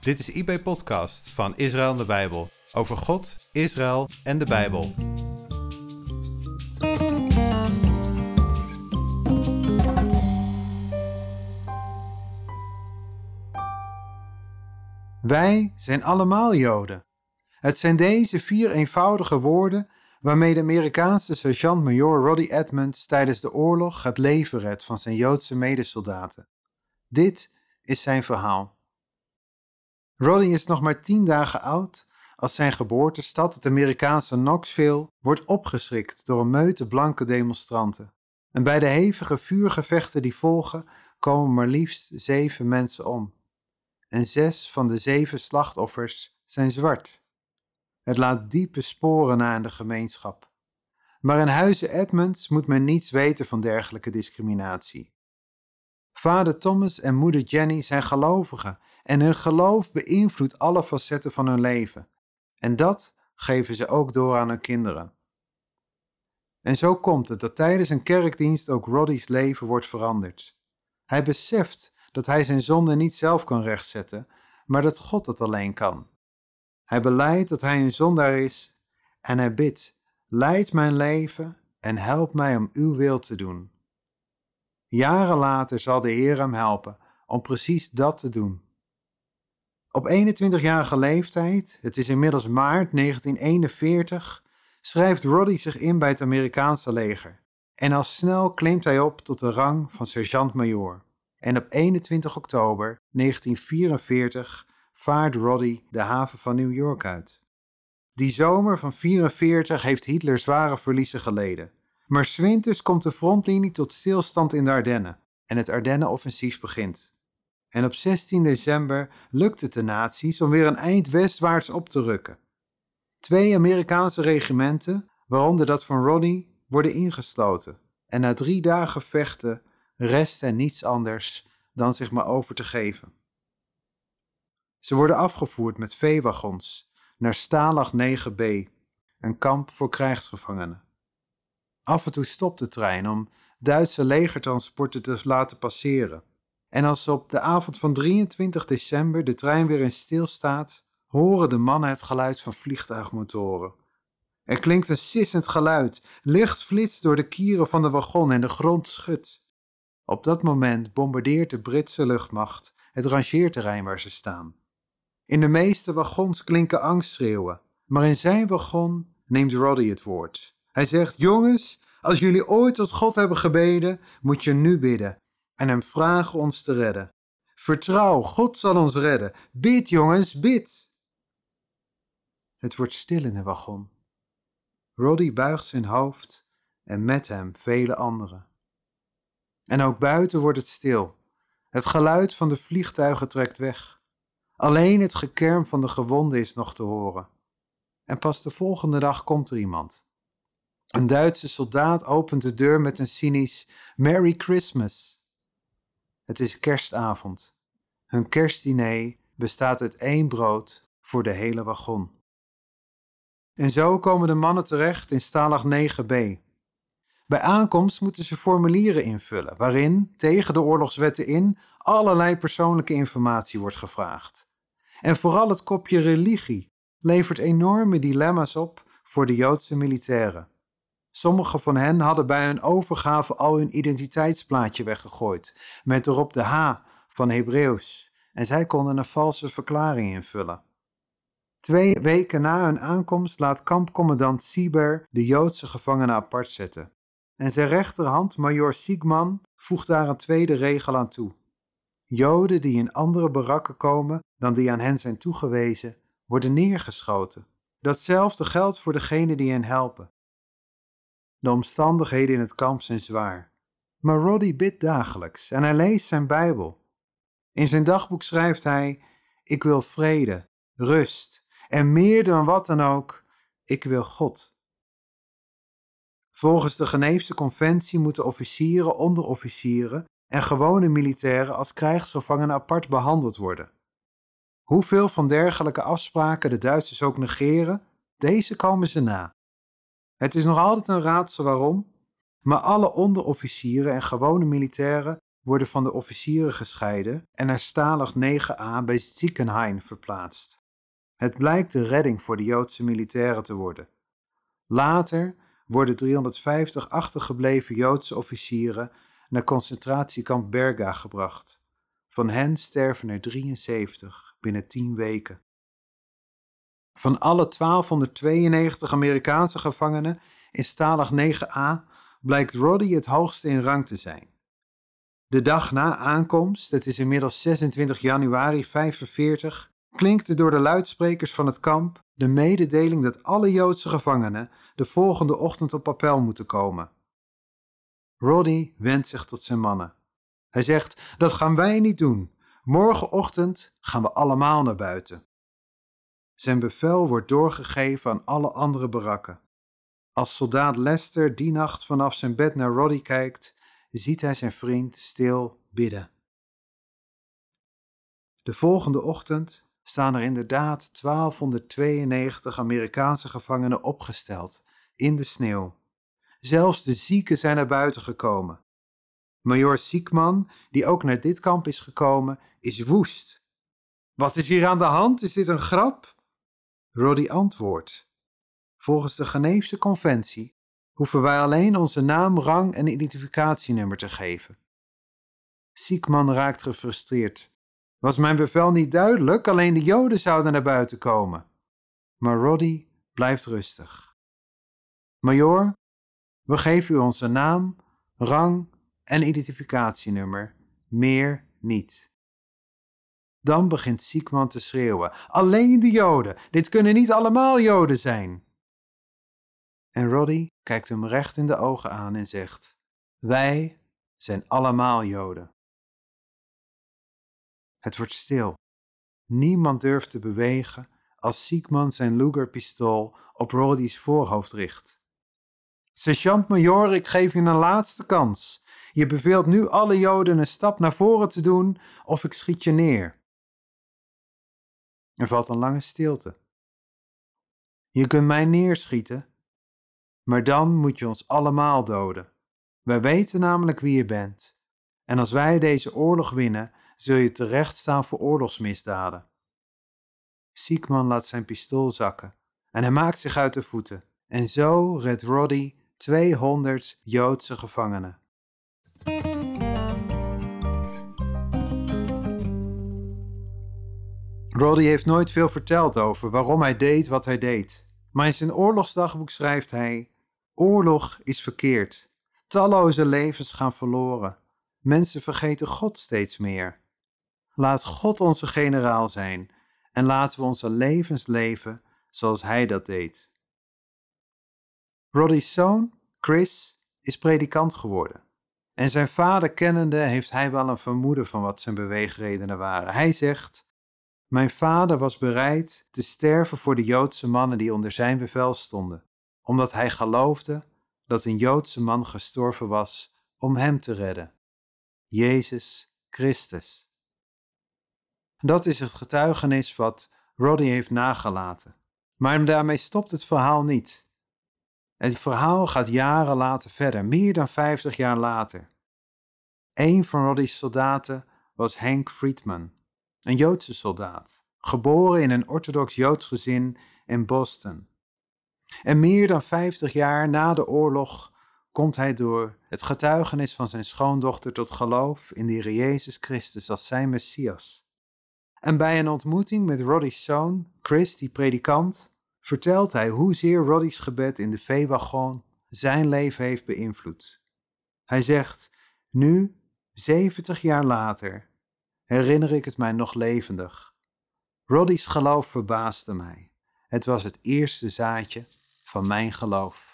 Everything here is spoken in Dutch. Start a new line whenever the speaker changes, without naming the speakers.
Dit is IB Podcast van Israël en de Bijbel. Over God, Israël en de Bijbel.
Wij zijn allemaal Joden. Het zijn deze vier eenvoudige woorden waarmee de Amerikaanse sergeant-major Roddy Edmonds tijdens de oorlog het leven redt van zijn Joodse medesoldaten. Dit is zijn verhaal. Roddy is nog maar tien dagen oud als zijn geboortestad, het Amerikaanse Knoxville, wordt opgeschrikt door een meute blanke demonstranten. En bij de hevige vuurgevechten die volgen, komen maar liefst zeven mensen om. En zes van de zeven slachtoffers zijn zwart. Het laat diepe sporen na in de gemeenschap. Maar in huizen Edmonds moet men niets weten van dergelijke discriminatie. Vader Thomas en moeder Jenny zijn gelovigen en hun geloof beïnvloedt alle facetten van hun leven. En dat geven ze ook door aan hun kinderen. En zo komt het dat tijdens een kerkdienst ook Roddy's leven wordt veranderd. Hij beseft dat hij zijn zonde niet zelf kan rechtzetten, maar dat God het alleen kan. Hij beleidt dat hij een zondaar is en hij bidt: Leid mijn leven en help mij om uw wil te doen. Jaren later zal de Heer hem helpen om precies dat te doen. Op 21-jarige leeftijd, het is inmiddels maart 1941, schrijft Roddy zich in bij het Amerikaanse leger. En al snel klimt hij op tot de rang van sergeant-majoor. En op 21 oktober 1944 vaart Roddy de haven van New York uit. Die zomer van 44 heeft Hitler zware verliezen geleden. Maar zwinters komt de frontlinie tot stilstand in de Ardennen en het Ardennenoffensief begint. En op 16 december lukt het de nazi's om weer een eind westwaarts op te rukken. Twee Amerikaanse regimenten, waaronder dat van Roddy, worden ingesloten. En na drie dagen vechten rest hen niets anders dan zich maar over te geven. Ze worden afgevoerd met veewagons naar Stalag 9b, een kamp voor krijgsgevangenen. Af en toe stopt de trein om Duitse legertransporten te laten passeren. En als op de avond van 23 december de trein weer in stilstaat, horen de mannen het geluid van vliegtuigmotoren. Er klinkt een sissend geluid, licht flitst door de kieren van de wagon en de grond schudt. Op dat moment bombardeert de Britse luchtmacht het rangeerterrein waar ze staan. In de meeste wagons klinken angstschreeuwen, maar in zijn wagon neemt Roddy het woord. Hij zegt: Jongens, als jullie ooit tot God hebben gebeden, moet je nu bidden en hem vragen ons te redden. Vertrouw, God zal ons redden. Bid, jongens, bid. Het wordt stil in de wagon. Roddy buigt zijn hoofd en met hem vele anderen. En ook buiten wordt het stil. Het geluid van de vliegtuigen trekt weg. Alleen het gekerm van de gewonden is nog te horen. En pas de volgende dag komt er iemand. Een Duitse soldaat opent de deur met een cynisch Merry Christmas. Het is kerstavond. Hun kerstdiner bestaat uit één brood voor de hele wagon. En zo komen de mannen terecht in Stalag 9b. Bij aankomst moeten ze formulieren invullen, waarin, tegen de oorlogswetten in, allerlei persoonlijke informatie wordt gevraagd. En vooral het kopje religie levert enorme dilemma's op voor de Joodse militairen. Sommigen van hen hadden bij hun overgave al hun identiteitsplaatje weggegooid, met erop de H van Hebreeuws, en zij konden een valse verklaring invullen. Twee weken na hun aankomst laat kampcommandant Sieber de Joodse gevangenen apart zetten. En zijn rechterhand, major Siegman, voegt daar een tweede regel aan toe. Joden die in andere barakken komen dan die aan hen zijn toegewezen, worden neergeschoten. Datzelfde geldt voor degenen die hen helpen. De omstandigheden in het kamp zijn zwaar. Maar Roddy bidt dagelijks en hij leest zijn Bijbel. In zijn dagboek schrijft hij: Ik wil vrede, rust en meer dan wat dan ook, ik wil God. Volgens de Geneefse Conventie moeten officieren, onderofficieren en gewone militairen als krijgsgevangenen apart behandeld worden. Hoeveel van dergelijke afspraken de Duitsers ook negeren, deze komen ze na. Het is nog altijd een raadsel waarom, maar alle onderofficieren en gewone militairen worden van de officieren gescheiden en naar Stalag 9a bij Ziekenhain verplaatst. Het blijkt de redding voor de Joodse militairen te worden. Later worden 350 achtergebleven Joodse officieren naar concentratiekamp Berga gebracht. Van hen sterven er 73 binnen 10 weken. Van alle 1292 Amerikaanse gevangenen in Stalag 9a blijkt Roddy het hoogste in rang te zijn. De dag na aankomst, het is inmiddels 26 januari 45, klinkt door de luidsprekers van het kamp de mededeling dat alle Joodse gevangenen de volgende ochtend op appel moeten komen. Roddy wendt zich tot zijn mannen. Hij zegt: Dat gaan wij niet doen. Morgenochtend gaan we allemaal naar buiten. Zijn bevel wordt doorgegeven aan alle andere barakken. Als soldaat Lester die nacht vanaf zijn bed naar Roddy kijkt, ziet hij zijn vriend stil bidden. De volgende ochtend staan er inderdaad 1292 Amerikaanse gevangenen opgesteld in de sneeuw. Zelfs de zieken zijn naar buiten gekomen. Major Siekman, die ook naar dit kamp is gekomen, is woest. Wat is hier aan de hand? Is dit een grap? Roddy antwoordt. Volgens de Geneefse Conventie hoeven wij alleen onze naam, rang en identificatienummer te geven. Siekman raakt gefrustreerd. Was mijn bevel niet duidelijk? Alleen de Joden zouden naar buiten komen. Maar Roddy blijft rustig. Major, we geven u onze naam, rang en identificatienummer. Meer niet. Dan begint Siekman te schreeuwen: Alleen de Joden! Dit kunnen niet allemaal Joden zijn! En Roddy kijkt hem recht in de ogen aan en zegt: Wij zijn allemaal Joden. Het wordt stil. Niemand durft te bewegen als Siegman zijn Luger-pistool op Roddy's voorhoofd richt. Sergeant-major, ik geef je een laatste kans. Je beveelt nu alle Joden een stap naar voren te doen of ik schiet je neer. Er valt een lange stilte. Je kunt mij neerschieten, maar dan moet je ons allemaal doden. Wij weten namelijk wie je bent. En als wij deze oorlog winnen, zul je terecht staan voor oorlogsmisdaden. Siekman laat zijn pistool zakken en hij maakt zich uit de voeten. En zo redt Roddy 200 Joodse gevangenen. Roddy heeft nooit veel verteld over waarom hij deed wat hij deed. Maar in zijn oorlogsdagboek schrijft hij: Oorlog is verkeerd. Talloze levens gaan verloren. Mensen vergeten God steeds meer. Laat God onze generaal zijn en laten we onze levens leven zoals Hij dat deed. Roddy's zoon, Chris, is predikant geworden. En zijn vader kennende heeft hij wel een vermoeden van wat zijn beweegredenen waren. Hij zegt: Mijn vader was bereid te sterven voor de Joodse mannen die onder zijn bevel stonden, omdat hij geloofde dat een Joodse man gestorven was om hem te redden. Jezus Christus. Dat is het getuigenis wat Roddy heeft nagelaten. Maar daarmee stopt het verhaal niet. Het verhaal gaat jaren later verder, meer dan 50 jaar later. Een van Roddy's soldaten was Hank Friedman, een Joodse soldaat, geboren in een orthodox Joods gezin in Boston. En meer dan 50 jaar na de oorlog komt hij door het getuigenis van zijn schoondochter tot geloof in de Heer Jezus Christus als zijn Messias. En bij een ontmoeting met Roddy's zoon, Chris, die predikant, vertelt hij hoezeer Roddy's gebed in de veewagon zijn leven heeft beïnvloed. Hij zegt: Nu, 70 jaar later, herinner ik het mij nog levendig. Roddy's geloof verbaasde mij. Het was het eerste zaadje van mijn geloof.